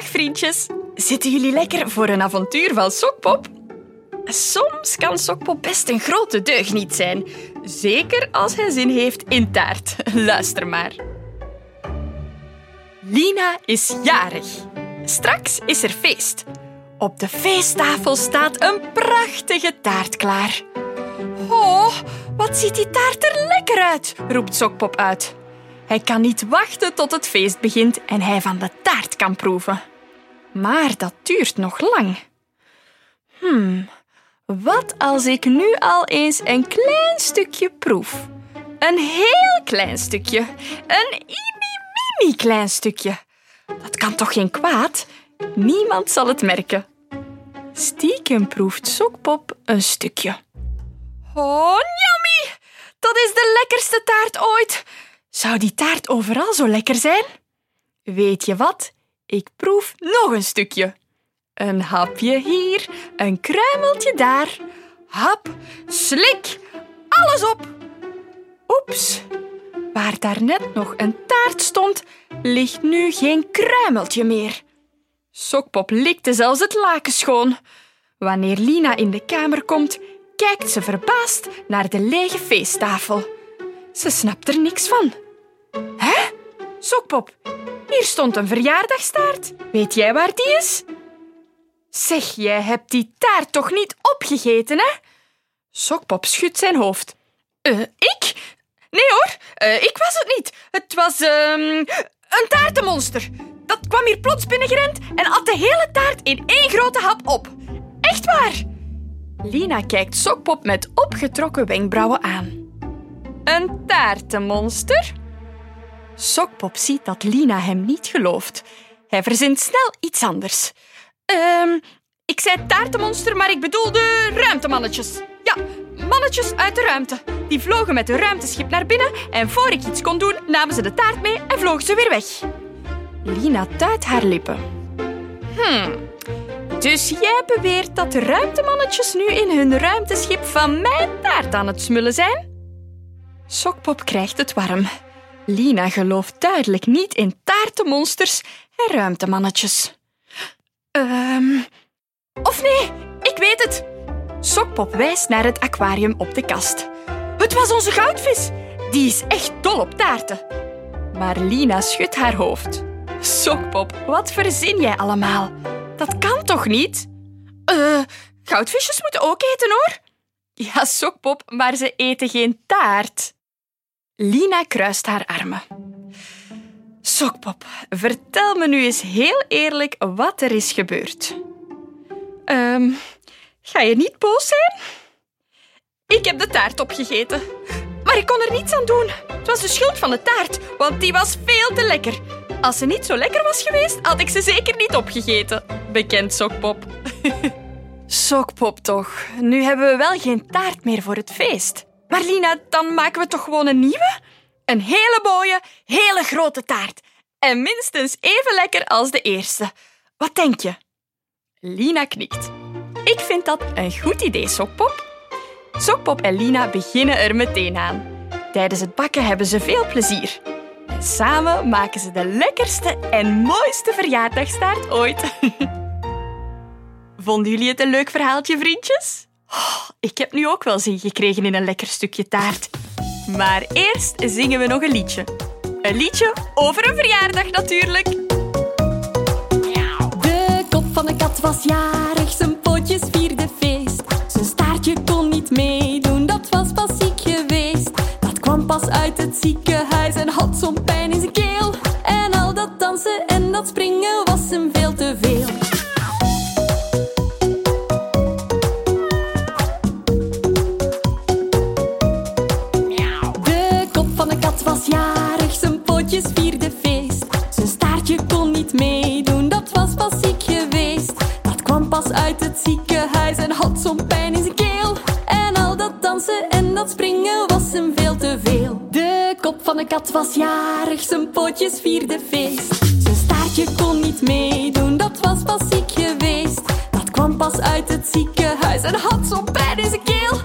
Dag vriendjes. Zitten jullie lekker voor een avontuur van Sokpop? Soms kan Sokpop best een grote deugniet zijn. Zeker als hij zin heeft in taart. Luister maar. Lina is jarig. Straks is er feest. Op de feesttafel staat een prachtige taart klaar. Oh, wat ziet die taart er lekker uit, roept Sokpop uit. Hij kan niet wachten tot het feest begint en hij van de taart kan proeven. Maar dat duurt nog lang. Hmm, wat als ik nu al eens een klein stukje proef? Een heel klein stukje. Een mini-mini klein stukje. Dat kan toch geen kwaad? Niemand zal het merken. Stiekem proeft Sokpop een stukje. Oh, yummy! Dat is de lekkerste taart ooit. Zou die taart overal zo lekker zijn? Weet je wat? Ik proef nog een stukje. Een hapje hier, een kruimeltje daar. Hap, slik, alles op. Oeps, waar daarnet nog een taart stond, ligt nu geen kruimeltje meer. Sokpop likte zelfs het laken schoon. Wanneer Lina in de kamer komt, kijkt ze verbaasd naar de lege feesttafel. Ze snapt er niks van. Hè? Sokpop, hier stond een verjaardagstaart. Weet jij waar die is? Zeg, jij hebt die taart toch niet opgegeten, hè? Sokpop schudt zijn hoofd. Uh, ik? Nee hoor, uh, ik was het niet. Het was um, een taartenmonster. Dat kwam hier plots binnengerend en at de hele taart in één grote hap op. Echt waar. Lina kijkt Sokpop met opgetrokken wenkbrauwen aan. Een taartenmonster? Sokpop ziet dat Lina hem niet gelooft. Hij verzint snel iets anders. Ehm, ik zei taartenmonster, maar ik bedoelde ruimtemannetjes. Ja, mannetjes uit de ruimte. Die vlogen met een ruimteschip naar binnen en voor ik iets kon doen, namen ze de taart mee en vlogen ze weer weg. Lina tuit haar lippen. Hmm, dus jij beweert dat de ruimtemannetjes nu in hun ruimteschip van mijn taart aan het smullen zijn? Sokpop krijgt het warm. Lina gelooft duidelijk niet in taartenmonsters en ruimtemannetjes. Ehm... Of nee, ik weet het. Sokpop wijst naar het aquarium op de kast. Het was onze goudvis. Die is echt dol op taarten. Maar Lina schudt haar hoofd. Sokpop, wat verzin jij allemaal? Dat kan toch niet? Eh, goudvisjes moeten ook eten hoor. Ja, Sokpop, maar ze eten geen taart. Lina kruist haar armen. Sokpop, vertel me nu eens heel eerlijk wat er is gebeurd. Um, ga je niet boos zijn? Ik heb de taart opgegeten. Maar ik kon er niets aan doen. Het was de schuld van de taart, want die was veel te lekker. Als ze niet zo lekker was geweest, had ik ze zeker niet opgegeten. Bekend Sokpop. Sokpop toch. Nu hebben we wel geen taart meer voor het feest. Maar Lina, dan maken we toch gewoon een nieuwe? Een hele mooie, hele grote taart. En minstens even lekker als de eerste. Wat denk je? Lina knikt. Ik vind dat een goed idee, Sokpop. Sokpop en Lina beginnen er meteen aan. Tijdens het bakken hebben ze veel plezier. En samen maken ze de lekkerste en mooiste verjaardagstaart ooit. Vonden jullie het een leuk verhaaltje, vriendjes? Oh, ik heb nu ook wel zin gekregen in een lekker stukje taart. Maar eerst zingen we nog een liedje. Een liedje over een verjaardag natuurlijk. De kop van de kat was jarig, zijn pootjes vierde feest. Zijn staartje kon niet meedoen, dat was pas ziek geweest. Dat kwam pas uit het ziekenhuis en had zo'n pijn in zijn keel. En al dat dansen en dat springen was hem uit het ziekenhuis en had zo'n pijn in zijn keel. En al dat dansen en dat springen was hem veel te veel. De kop van de kat was jarig, zijn pootjes vierde feest. Zijn staartje kon niet meedoen, dat was pas ziek geweest. Dat kwam pas uit het ziekenhuis en had zo'n pijn in zijn keel.